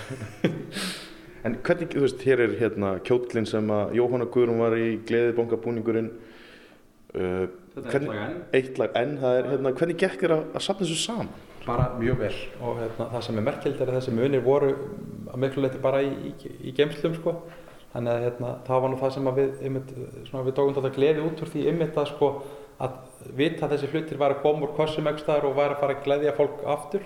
En hvernig, þú veist, hér er hérna kjóllin sem að Jóhanna Guðrún var í gleðibongabúningurinn uh, Þetta er eitt lag enn. Hérna, hvernig gekk þér að, að safna þessu saman? bara mjög vel og hérna, það sem er merkild er að þessi munir voru að miklu leiti bara í, í, í geimslum sko. þannig að hérna, það var nú það sem við, einmitt, svona, við tókum þetta gleði út úr því einmitt að, sko, að vita að þessi hlutir var að koma úr kossum ekki staðar og var að fara að gleðja fólk aftur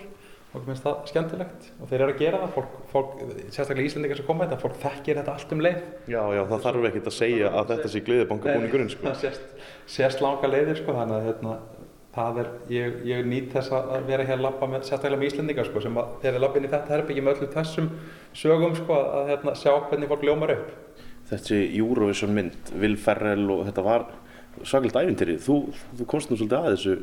og mér finnst það skemmtilegt og þeir eru að gera það, fólk, fólk sérstaklega Íslandingar sem koma þetta, fólk þekkir þetta allt um leið Já, já, það þarf ekkert að segja að þetta sé gleðibongabúningurinn, sko. það sést, langa leiðir sko, þannig að hérna, það er, ég, ég nýt þess að vera hér að labba með, sérstaklega með Íslendingar sko, sem að þegar ég labba inn í þetta herbyggi með öllum þessum sögum sko, að hérna, sjá hvernig fólk ljómar upp. Þessi Eurovision mynd, Will Ferrell og þetta var svaklega ævintýri. Þú, þú komst nú svolítið að þessu,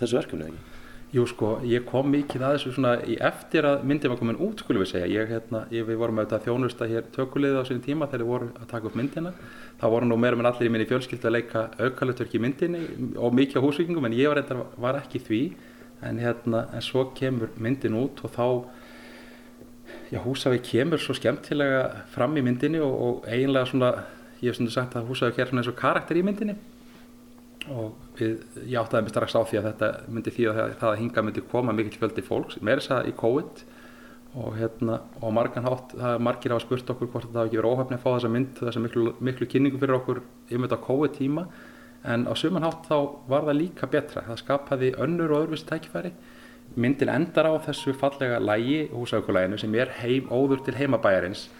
þessu verkefni, ekki? Jú sko, ég kom mikið að þessu svona í eftir að myndin var komin út skulum við segja. Ég, hérna, ég, við vorum auðvitað að þjónusta hér tökulegið á sinni tíma þegar við vorum að taka upp myndina. Það voru nú meira með allir í minni fjölskyldu að leika aukalutverk í myndinni og mikið á húsvíkingum en ég var, reyndar, var ekki því. En, hérna, en svo kemur myndin út og þá já, Húsavík kemur svo skemmtilega fram í myndinni og, og eiginlega svona, ég hef svona sagt að Húsavík er svona eins og karakter í myndinni. Og við, ég áttaði mig strax á því að þetta myndi því að það að hinga myndi koma mikill fjöldi fólks, meira þess að í COVID. Og hérna, og hátt margir hafa spurt okkur hvort það hafi ekki verið óhafni að fá þessa mynd, þessa miklu, miklu kynningu fyrir okkur yfir á COVID tíma en á suman hátt þá var það líka betra. Það skapaði önnur og öðruvísi tækifæri. Myndin endar á þessu fallega lægi húsaukulæginu sem er heim óður til heimabæjarins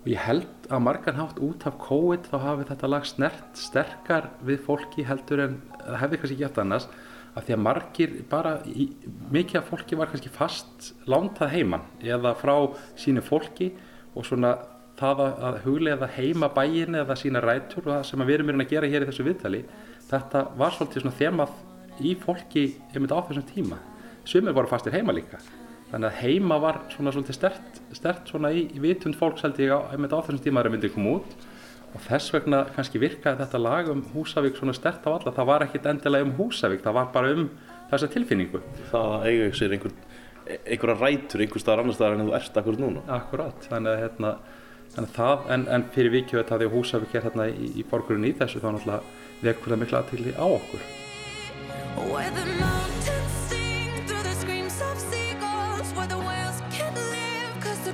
og ég held að margan hátt út af COVID þá hafi þetta lag snert sterkar við fólki heldur en það hefði kannski gett annars af því að margir bara, í, mikið af fólki var kannski fast lántað heiman eða frá sínu fólki og svona það að, að huglega heima bæin eða sína rætur og það sem við erum að gera hér í þessu viðtali þetta var svolítið svona þemað í fólki einmitt á þessum tíma. Sumir voru fastir heima líka þannig að heima var svona svolítið stert, stert svona í, í vitund fólks held ég á, einmitt á þessum tíma þegar myndið kom út og þess vegna kannski virkaði þetta lag um Húsavík svona stert á alla það var ekkit endilega um Húsavík, það var bara um þessa tilfinningu. Það að eiga sér einhver, einhverja rætur einhver staðar annar staðar en þú ert akkur núna. Akkurát, þannig að hérna, þannig að það, en, en fyrir vikið þetta því að Húsavík er hérna í, í borgurinn í þessu þá náttúrulega vekur það mikla aðtili á okkur.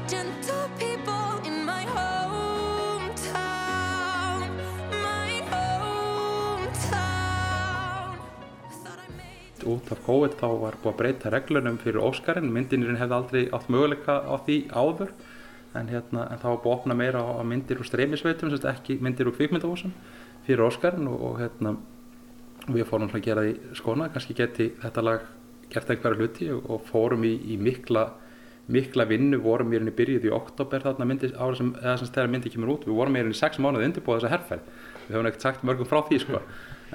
Gentle people In my hometown My hometown. Út af COVID þá var búið að breyta reglunum fyrir Óskarinn, myndinirinn hefði aldrei átt möguleika á því áður. En, hérna, en það var búið að opna meira á, myndir úr streymisveitum, ekki myndir úr kvikmyndahúsum fyrir Óskarinn og, og hérna, við fórum að gera því skona, kannski geti þetta lag gert einhverja hluti og fórum í, í mikla, mikla vinnu, vorum í rauninni byrjuð í oktober þarna myndi, ára sem, eða sem þegar myndi kemur út, við vorum í rauninni sex mánuði undirbúið þessa herrferð, við höfum ekkert sagt mörgum frá því sko.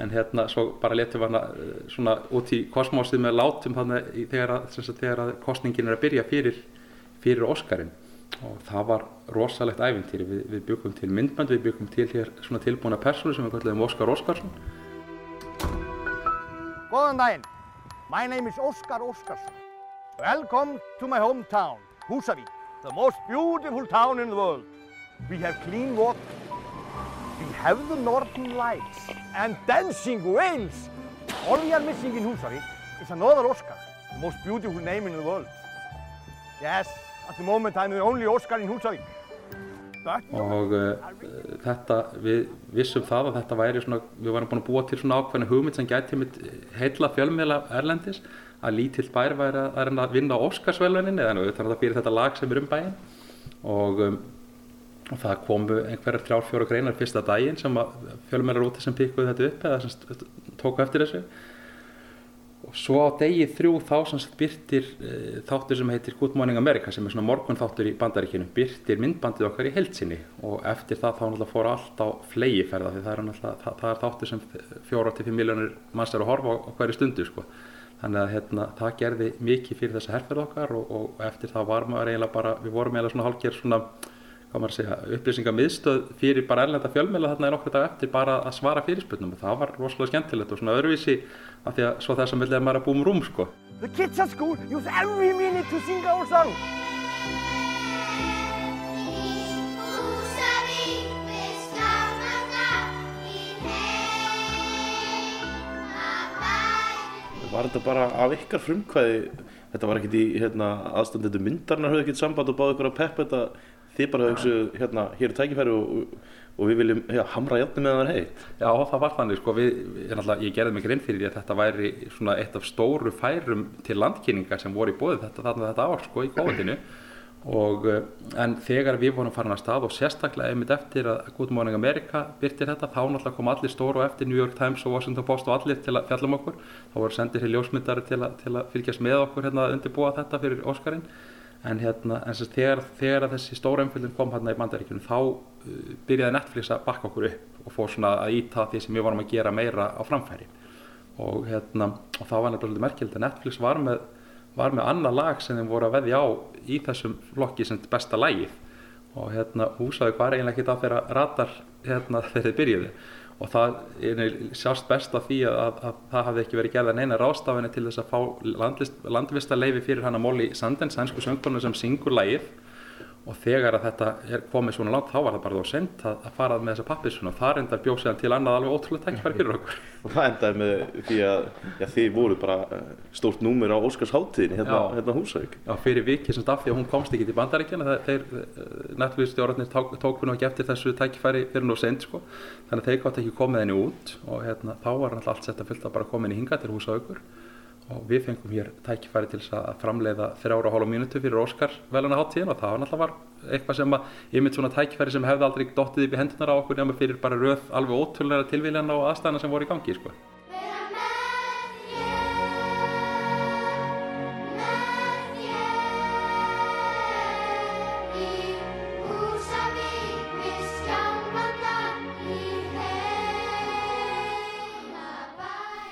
En hérna svo bara letum við hana eh, svona út í kosmosið með látum í- þegar að, sagt, þegar að kostningin er að byrja fyrir, fyrir Óskarinn. Og það var rosalegt æfintýri, við, við byggum til myndband, við byggum til hér svona tilbúna persónu sem við kallum Óskar Óskarsson. Góðan daginn. My name is Óskar Óskarsson. Welcome to my hometown. Husavik, the most beautiful town in the world. We have clean water. We have the northern lights and dancing whales. All we are missing in Husavik is another Oscar, the most beautiful name in the world. Yes, at the moment I'm the only Oscar in Husavik. But og uh, þetta, við vissum það að þetta væri svona, við varum búin að búa til svona ákveðna hugmynd sem gæti mitt heilla fjölmiðla erlendis að lítill bær væri að, að að vinna Óskarsvelunin eða þannig að það fyrir þetta lag sem er um bæinn. Og, um, það komu einhverjar þrjár fjóra greinar fyrsta daginn sem að fjölmiðlar úti sem pikkuðu þetta upp eða sem tóku eftir þessu. Og svo á degi þrjú þá sem byrtir uh, þáttur sem heitir Good Morning America sem er svona morgun þáttur í bandaríkinu byrtir myndbandið okkar í heilsinni og eftir það þá náttúrulega fór allt á flegiferða því það er, það, það er þáttur sem fjóra til fimm miljónir manns er að horfa á hverju stundu sko. Þannig að hérna, það gerði mikið fyrir þessa herferð okkar og, og eftir það var maður eiginlega bara við vorum eiginlega svona hálfgerð svona hvað maður að segja, upplýsingamiðstöð fyrir bara erlenda fjölmiðla þarna er okkur dag eftir bara að svara fyrirspurnum og það var rosalega skemmtilegt og svona öðruvísi af því að svo þess að millega maður að búum rúm sko. Var þetta bara af ykkar frumkvæði, þetta var ekkert í hérna, aðstandendu myndarnar, höfðu ekkert samband og báðu ykkur að peppa þetta, þið bara hugsu, hérna, hér er tækifæri og, og við viljum já, hamra játni með það er heitt. Já, það var þannig sko, við, ég, náttúrulega- ég gerði mig grein fyrir því að þetta væri svona eitt af stóru færum til landkynningar sem voru í bóði þetta, þarna þetta ár sko í kóðinu og eh, en þegar við vorum farin að stað og sérstaklega einmitt eftir að Good Morning America byrtir þetta, þá náttúrulega kom allir stóru eftir New York Times og Washington Post og allir til að fjallum okkur, þá voru sendir hér ljósmyndari til, að- til að fylgjast með okkur hérna að undirbúa þetta fyrir Óskarinn. En hérna, en sem sagt, þegar, að þessi stóra umfyllin kom hérna í bandaríkjunum þá uh, byrjaði Netflix að bakka okkur upp og fór svona að íta því sem við varum að gera meira á framfæri. Og hérna, og það var nefnilega merkilegt að Netflix var með, var með annað lag sem þeim voru að veðja á í þessum flokki sem besta lagið. Og hérna húsaði hvað er eiginlega ekki það þeirra ratar hérna þegar þið byrjuðu. Og það er sjást best af því að, að, að það hafði ekki verið gerða neina rástafinni til þess að fá landvistarleifi fyrir hana Molly Sandens, sænsku söngkonu sem syngur lagið og þegar að þetta er komið svona langt þá var það bara þá sent að, að fara með þessa pappisuna og það reyndar bjóð sér til annað alveg ótrúlega tækifæri fyrir okkur. Og það endaði með því að já, þið voru bara eh, stórt númer á Óskars háttíðin hérna, hérna Húsavík. Já, fyrir vikið sem af því að hún komst ekki til bandaríkjana þeir, þeir netflýstjórarnir tók, tók hún ekki eftir þessu tækifæri fyrir nú seint sko. þannig að þeir gátt ekki komið henni út og hérna, þá var náttúrulega allt sett að fylgta bara komin í hinga til húsa aukur og við fengum hér tækifæri til þess að framleiða þrjára og hálfa mínútu fyrir Óskar veluna háttíðin og það var náttúrulega eitthvað sem að ég mitt svona tækifæri sem hefði aldrei dottið upp í hendunar á okkur nema fyrir bara röð alveg ótrúlega tilvíljana og aðstæðana sem voru í gangi sko.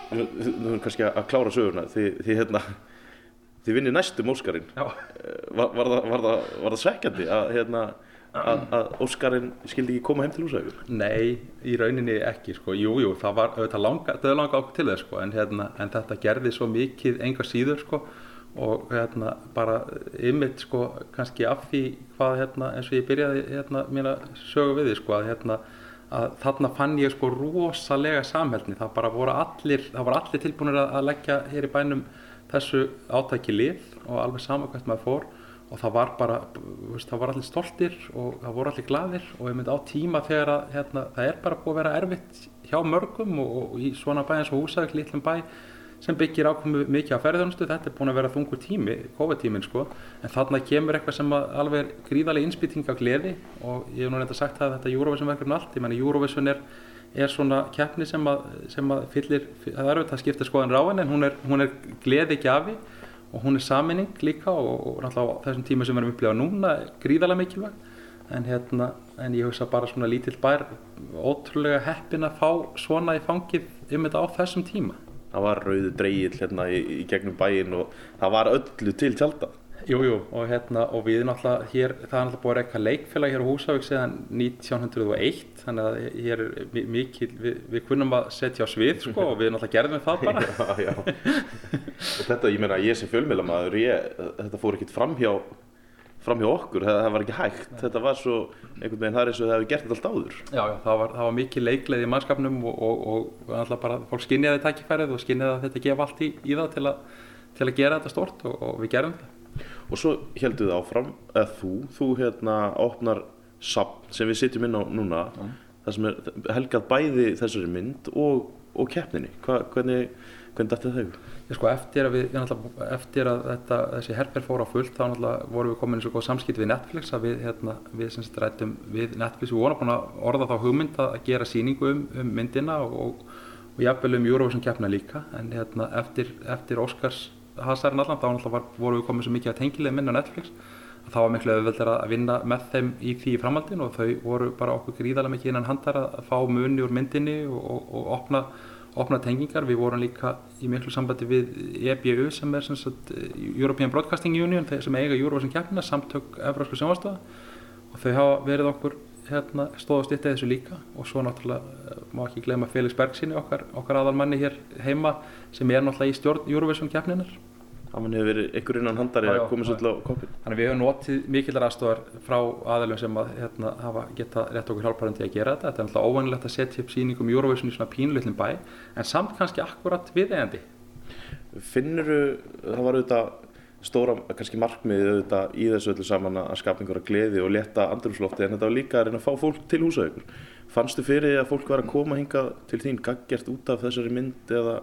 Þú erum kannski að klára söguna, þið, þið, hérna, þið vinnir næstum Óskarinn. Já. Var, var, var, var það svekkjandi að, hérna, að, að Óskarinn skildi ekki koma heim til Húsavíkur? Nei, í rauninni ekki sko. Jú, jú, það var auðvitað langa, langa okkur til þess sko. en, hérna, en þetta gerði svo mikið enga síður sko. og hérna, bara ymmit sko, kannski af því hvað hérna, eins og ég byrjaði hérna, mína sögu við því sko, að, hérna, að þarna fann ég sko rosalega samhældni, það bara voru allir, það voru allir tilbúinir að, leggja hér í bænum þessu átæki lið og alveg sama hvert maður fór. Og það var bara, veist, það var allir stoltir og það voru allir gladir og ég myndi á tíma þegar að hérna, það er bara búið að vera erfitt hjá mörgum og, og í svona bæ eins og Húsavík, litlum bæ sem byggir ákveðu mikið á ferðarnustu, þetta er búin að vera þungur tími, COVID-tíminn sko, en þarna kemur eitthvað sem alveg er gríðarlega innspýting á gleði og ég hef nú reynda sagt það að þetta Eurovision verkefni allt, ég menna Eurovision er, er svona keppni sem að, sem að fyllir, það er auðvitað að skipta skoðan ráin en hún er, hún er gleði gjafi og hún er saminning líka og, náttúrulega á þessum tíma sem við erum upplegað núna gríðarlega mikilvæg. En, hérna, en ég hugsa bara svona lítill bær ótrúlega heppin að fá svona í fangið um þetta á þessum tíma Það var rauðu dreigill hérna í, í gegnum bæinn og það var öllu til tjálta. Jú, jú, og, hérna, og við náttúrulega hér, það er náttúrulega búið að reyka leikfélag hér á Húsavík síðan 1901, þannig að hér er mi- mikil, við, við kunnum að setja á svið, sko, og við náttúrulega gerðum það bara. já, já. og þetta, ég meina, ég sem fjölmiðlamaður, ég, þetta fór ekkert fram hjá fram hjá okkur, það, það var ekki hægt. Þetta var svo, einhvern veginn, það er eins og það hefði gert þetta allt áður. Já, já, það var, það var mikið leikleið í mannskapnum og, og, og alltaf bara fólk skinniði tækifærið og skinniði að þetta gefa allt í, í það til, að, til að gera þetta stort og, og við gerum það. og svo heldur þið áfram, eða þú þú hérna opnar sapn sem við sitjum inn á núna það sem er helgað bæði þessari mynd og, og keppninni? Hva, hvernig, hvernig dætti þau? Ég sko eftir að, við, eftir að þetta, þessi herfer fór á fullt þá vorum við komin í svo góð samskipt við Netflix að við, hérna, við sem sagt rættum við Netflix, við vorum búin að orða þá hugmynd að gera sýningu um, um myndina og, og, og jafnvel um Eurovision keppna líka. En hérna, eftir, eftir Oscars hasarinn allan þá vorum við komin svo mikið að tengilega minna á Netflix það var miklu auðveldar að vinna með þeim í því framhaldin og þau voru bara okkur gríðarlega mikið innan handar að fá muni úr myndinni og, og, opna, opna tengingar. Við vorum líka í miklu sambandi við EBU sem er sem sagt, European Broadcasting Union sem eiga Eurovision keppnina, samtök Evrósku sjónvarstöða og þau hafa verið okkur hérna, stóð og styrtið þessu líka. Og svo náttúrulega eh, má ekki gleyma Felix Bergsinni okkar, okkar aðalmanni hér heima sem er náttúrulega í stjórn Eurovision keppninar að mann hefur verið ykkur innan handari að koma svolítið á koppin Þannig að við höfum notið mikillar aðstofar frá aðalum sem að hérna, hafa geta rétt okkur hjálparandi að gera þetta. Þetta er náttúrulega óvanilegt að setja upp sýningum Eurovision í svona pínulitlum bæ, en samt kannski akkurat viðeigandi. Finnuru, það var auðvitað stóra, kannski markmiðið auðvitað í þessu öllu saman að skapa einhverja gleði og létta andrumslofti en þetta var líka að reyna að fá fólk til húsaukur. Fannstu fyrir því að fólk var að koma hingað til þín gaggjert út af þessari mynd eða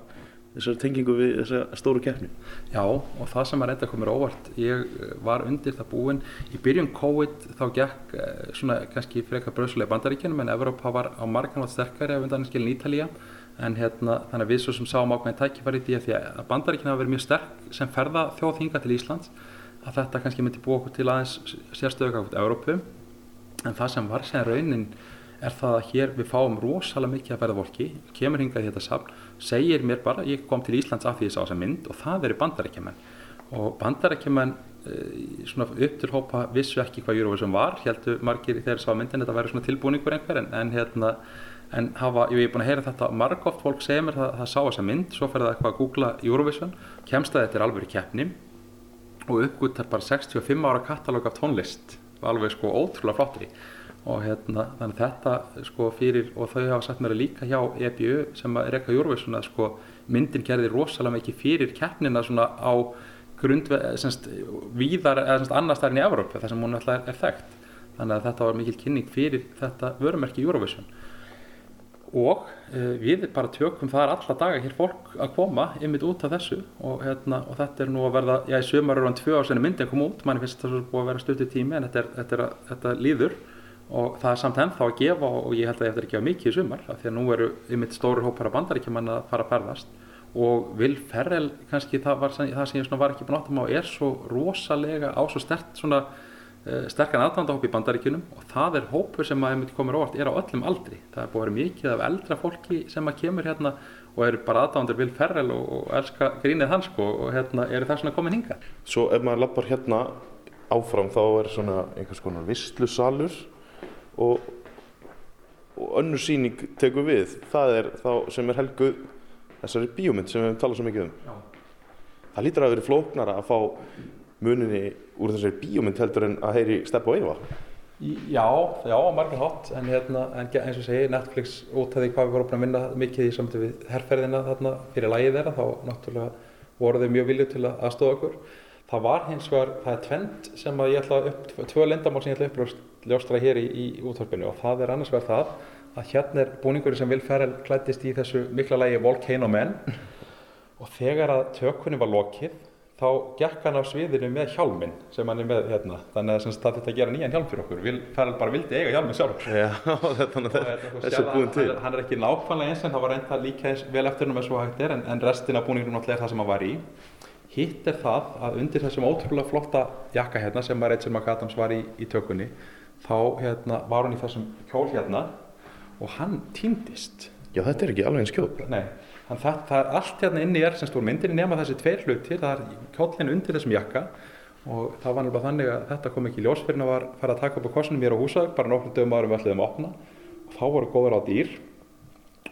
þessari tengingu við þessa stóru keppni? Já, og það sem að reynda komur óvart, ég eh, var undir það búinn. Í byrjun COVID þá gekk eh, svona kannski frekar bröðsulega bandaríkjunum en Evrópa var á margan átt sterkari af undan skilin Ítalía. En hérna, þannig að við svo sem sáum ákveðin tækifæri því að að bandaríkjuna hafa verið mjög sterk sem ferða þjóðhinga til Íslands að þetta kannski myndi búa okkur til aðeins sérstöðu út Evrópu. En það sem var sem raunin er það að hér við fáum rosalega mikið að ferða fólki, kemur hingað í þetta safn, segir mér bara, ég kom til Íslands af því ég sá þessa mynd og það eru bandarækjumenn. Og bandarækjumenn e, svona upp til hópa vissu ekki hvað Eurovision var, heldur margir þegar sá myndin þetta væri svona tilbúningur einhver en, en hérna, en hafa, ég er búin að heyra þetta margóft, fólk segir mér það, það sá þessa mynd, svo fer það eitthvað að googla Eurovision, kemst að þetta er alveg keppni og uppgúttar bara 65 ára katalóg af tónlist, alveg sko ótrúlega flottri og hérna, þannig þetta sko fyrir, og þau hafa sagt mér að líka hjá EBU sem að reyka Eurovision að sko myndin gerði rosalega mikið fyrir keppnina svona á grundve, semst, víðar, eða semst annars þar enn í Evrópu, þar sem hún alltaf er, er þekkt. Þannig að þetta var mikil kynning fyrir þetta vörumerki Eurovision. Og uh, við bara tökum þar alla daga hér fólk að koma ymmit út af þessu og, hérna, og þetta er nú að verða, já í sömur er hann tvö ár senni myndin kom út, manni finnst það svo búið að vera stutið tími en þetta, er, þetta, er, að- þetta líður og það er samt ennþá að gefa og ég held að ég eftir að gefa mikið í sumar af því að nú eru ymmit stóru hópar af bandaríkjumann að fara að ferðast og Will Ferrell kannski það, var, það sem ég var ekki búin áttum á er svo rosalega á svo stert svona uh, sterkan aðdandahóp í bandaríkjunum og það er hópur sem að komur óvart er á öllum aldri. Það er vera mikið af eldra fólki sem að kemur hérna og eru bara aðdándur Will Ferrell og, og elska grínið hans sko, og hérna eru það svona komin hinga. Svo ef maður lappar hérna áfram þá er svona einhvers konar vistlusalur og, og önnur sýning tekur við. Það er þá sem er helguð þessari bíómynd sem við talað svo mikið um. Já. Það lítur að vera flóknara að fá muninni úr þessari bíómynd heldur en að heyri Steppa og. Í- Já, já, á margar hátt, en, hérna, en eins og segi, Netflix út af því hvað við vorum að vinna mikið í samtöf við herrferðina þarna fyrir lægið þeirra, þá náttúrulega voru þau mjög viljið til að aðstofa okkur. Það var hins vegar, það er tvend sem að ég ætla upp, tvö lendamál sem ég ætla að uppljóstra hér í, í útvarpinu. Og það er annars vegar það að hérna er búningurinn sem Will Ferrell klæddist í þessu mikla lægi Volcano Man og þegar að tökunni var lokið þá gekk hann af sviðinu með hjálminn sem hann er með hérna. Þannig að sem það þetta að gera nýjan hjálm fyrir okkur. Vil Ferrell bara vildi eiga hjálminn sjálfur. Já, þannig að þessi er búin til. hann, hann er ekki nákvæmlega eins en það var reynda líka eins vel eftir hennum eins og hægt er en, en restin af búningunum náttúrulega er það sem hann var í. Hitt er það að undir þessum ótrúlega flotta jakka hérna sem að Rachel McAdams var í, í tökunni þá hérna, var hún í þessum kjól hérna og hann týndist. Já, þetta er ekki alveg eins kjól. Nei, það, það er allt hérna inni er sem stór myndinni nema þessi tveir hlutir, það er kjóllin undir þessum jakka og það var nefnilega þannig að þetta kom ekki í ljós fyrir að var farið að taka upp á kossunum mér á húsauk, bara nokkrum dögum árum við ætluðum að opna. Og þá voru góður á dýr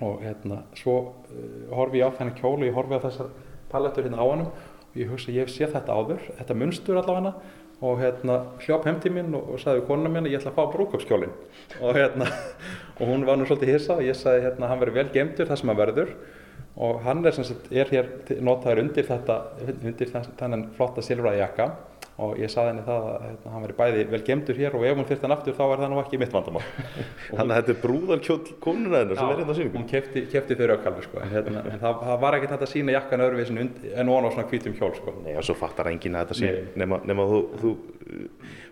og hérna, svo uh, horfi ég á þennan kjól og ég horfi á þessar palettur hérna á hannum og ég hugsa ég séð þetta áður, þetta munstur allavega og hérna hljóp heim til mín og, og sagði við konuna mín að ég ætla að fá brúköpskjólin og hérna og hún var nú svolítið hissa. Og ég sagði hérna hann verður vel gemdur það sem hann verður. Og hann er, sem sagt, er hér notaður undir þetta undir þess- þennan flotta silfra jakka og ég sagði henni það að hérna, hann verður bæði vel gemdur hér og ef hún fyrst hann aftur þá er það nú ekki mitt vandamál Þannig að þetta er brúðarkjóll hennar sem er hérna á sýningu. hún kefti, kefti þau raukalvi sko. en, hérna, en það, það var ekkert að sína jakkan öðruvísin en ofan á svona hvítum hjól sko. Nei, og svo fattar enginn að þetta Nei. nema, nema þú, þú,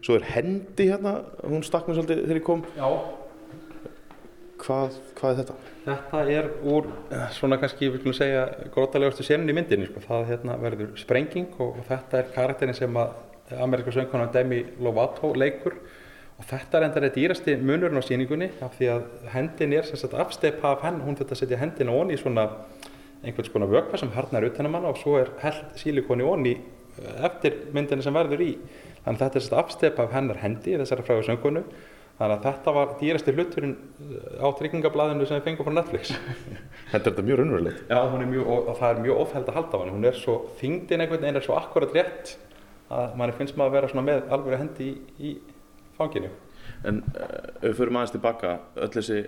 svo er hendi hérna, hún stakk mér svolítið þegar ég kom. Já. Hvað, hvað er þetta? Þetta er úr eh, svona kannski, við skulum segja, grótalegustu senin í myndinni. Sko. Það hérna, verður sprenging og, og þetta er karakterin sem að Amerika söngkonan Demi Lovato leikur og þetta er endar eitt dýrasti munurinn á síningunni af því að hendin er sagt afsteipa af henn, hún þetta setja hendina onni í svona einhvers konar vökva sem harnar utanum hana og svo er held sílikoni onni eftir myndinni sem verður í. Þannig að þetta er sagt afsteipa af hennar hendi, þessara fræðu söngkonu Þannig að þetta var dýrasti hluturinn á tryggingablaðinu sem við fengum frá Netflix. Þetta er þetta mjög raunverulegt. Já, er mjög, og, og það er mjög ofheld að halda á henni. Hún er svo, þyngdin einhvern veginn er svo akkurat rétt að manni finnst maður að vera svona með alveg hendi í, í fanginu. En uh, ef við förum aðeins tilbaka, öll þessi,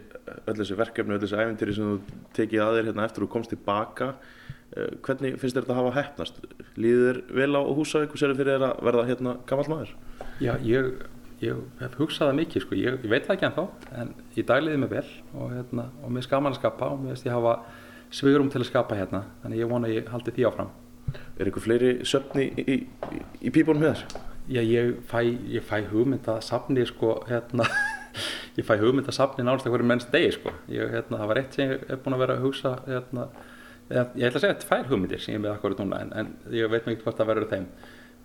öll þessi verkefni, öll þessi æfintýri sem þú tekið að þér hérna eftir og komst tilbaka, uh, hvernig finnst þér þetta að hafa heppnast? Líður þér vel á Húsavík og sér fyrir þér að verða hérna gammal maður? Já, ég, ég hef hugsað það mikið, sko. ég, ég veit það ekki ennþá, en í dag liði mig vel og, hérna, og mér er skaman að skapa og mér veist ég hafa svigurum til að skapa hérna, þannig ég vona að ég haldi því áfram. Er eitthvað fleiri söfni í, í, í, í pípunum þér? Já, ég fæ, ég fæ hugmynd að safni, sko, hérna, ég fæ hugmynd að safni nánast að hverju mennst degi, sko. Ég, hérna, það var eitt sem ég er búin að vera að hugsa, hérna, eða, ég ætla að segja tvær hugmyndir sem ég er með akkurat núna, en, en ég veit mikið hvort það verður þeim.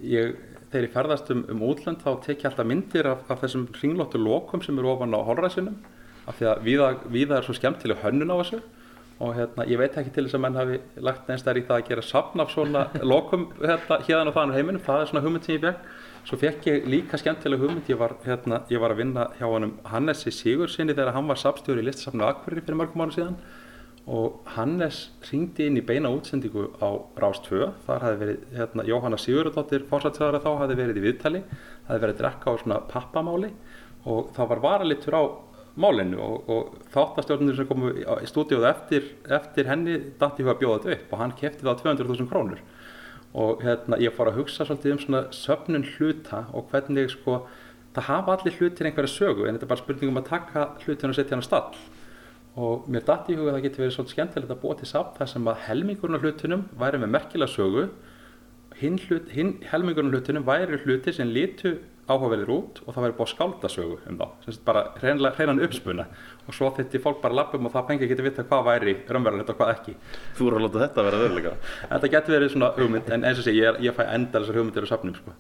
Ég, þegar ég ferðast um, um útlönd þá tek ég alltaf myndir af, af þessum hringlóttu lokum sem eru ofan á holræsinum, af því að víða, víða er svo skemmtileg hönnun á þessu og hérna, ég veit ekki til þess að menn hafi lagt einstakar í það að gera safn af svona lokum hérna, hérna og þannig heiminum, það er svona hugmynd sem ég björg. Svo fekk ég líka skemmtileg hugmynd, ég var, hérna, ég var að vinna hjá honum Hannesi Sigursinni þegar hann var safnstjóri í listasafnu Akverri fyrir mörgum ára síðan. Og Hannes ringdi inn í beina útsendingu á Rás 2, þar hafði verið, hérna, Jóhanna Sigurðardóttir fórsættsöðara þá hafði verið í viðtali, hafði verið að drekka á svona pappamáli. Og það var varalittur á málinu og, og þáttastjórnir sem komu í stúdíóðu eftir, eftir henni dætti huga að bjóða þetta upp og hann kefti það á 200.000 krónur. Og hérna, ég fór að hugsa svolítið um svona söfnun hluta og hvernig sko, það hafa allir hlutir einhverja sögu en þetta er bara spurning um að taka hlutin og setja hann á stall. Og mér dætti í huga að það getur verið svolítið skemmtilegt að búa til samt þar sem að helmingurinn af hlutunum væri með merkilega sögu. Hinn, hlut, hinn helmingurinn af hlutunum væri hlutir sem litu áhugaverðir út og það væri búið að skálda sögu um þá sem sagt bara hreinan uppspuna og svo þetta fólk bara lappum og það fengi að geta vita hvað væri raunverulegt og hvað ekki Þú voru að láta þetta vera veruleika. Þetta getur verið svona hugmynd en eins og sé ég, er- ég fæ endal þessar hugmyndir á safnum sko.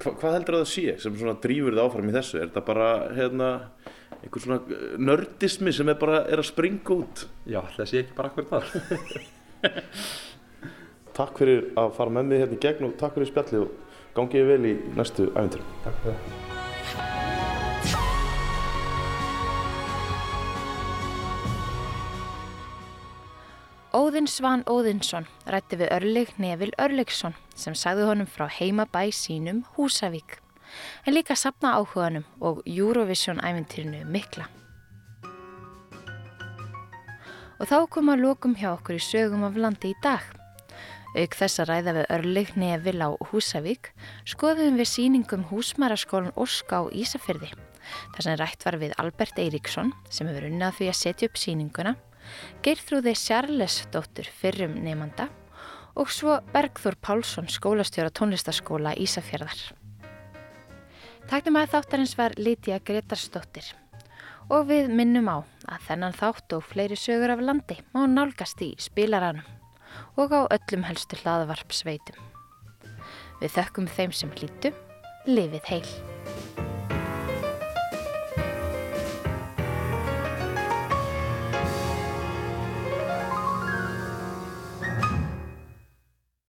Hva, hvað heldur það að sé sem svona drífur þið áfram í þessu? Er þetta bara hérna, einhver svona eh, nördismi sem er bara er að springa út? Já, það sé ekki bara akkur Takk fyrir að fara með mig hérna í gegn og takk fyrir spjallið og gangið vel í næstu æfintyrum. Takk fyrir það Óðinn Svan Óðinsson rætti við Örleg Nevil Örlegsson sem sagði honum frá heimabæ sínum Húsavík en líka sapna áhuganum og Eurovision ævintýrinu mikla. Og þá kom að lokum hjá okkur í sögum af landi í dag. Auk þess að ræða við Örleg Nevil á Húsavík skoðum við síningum húsmæraskólan Óska á Ísafyrði þar sem rætt var við Albert Eiríksson sem hefur unnað því að setja upp síninguna Geirþrúði Sjarlesdóttur fyrrum nefnda og svo Bergþór Pálsson skólastjóra tónlistaskóla Ísafjörðar. Taknum að þáttarins var Lítiða Gretarsdóttir og við minnum á að þennan þátt og fleiri sögur af landi má nálgast í spilaranum og á öllum helstu hlaðvarpsveitum. Við þökkum þeim sem hlýtu, lifið heil.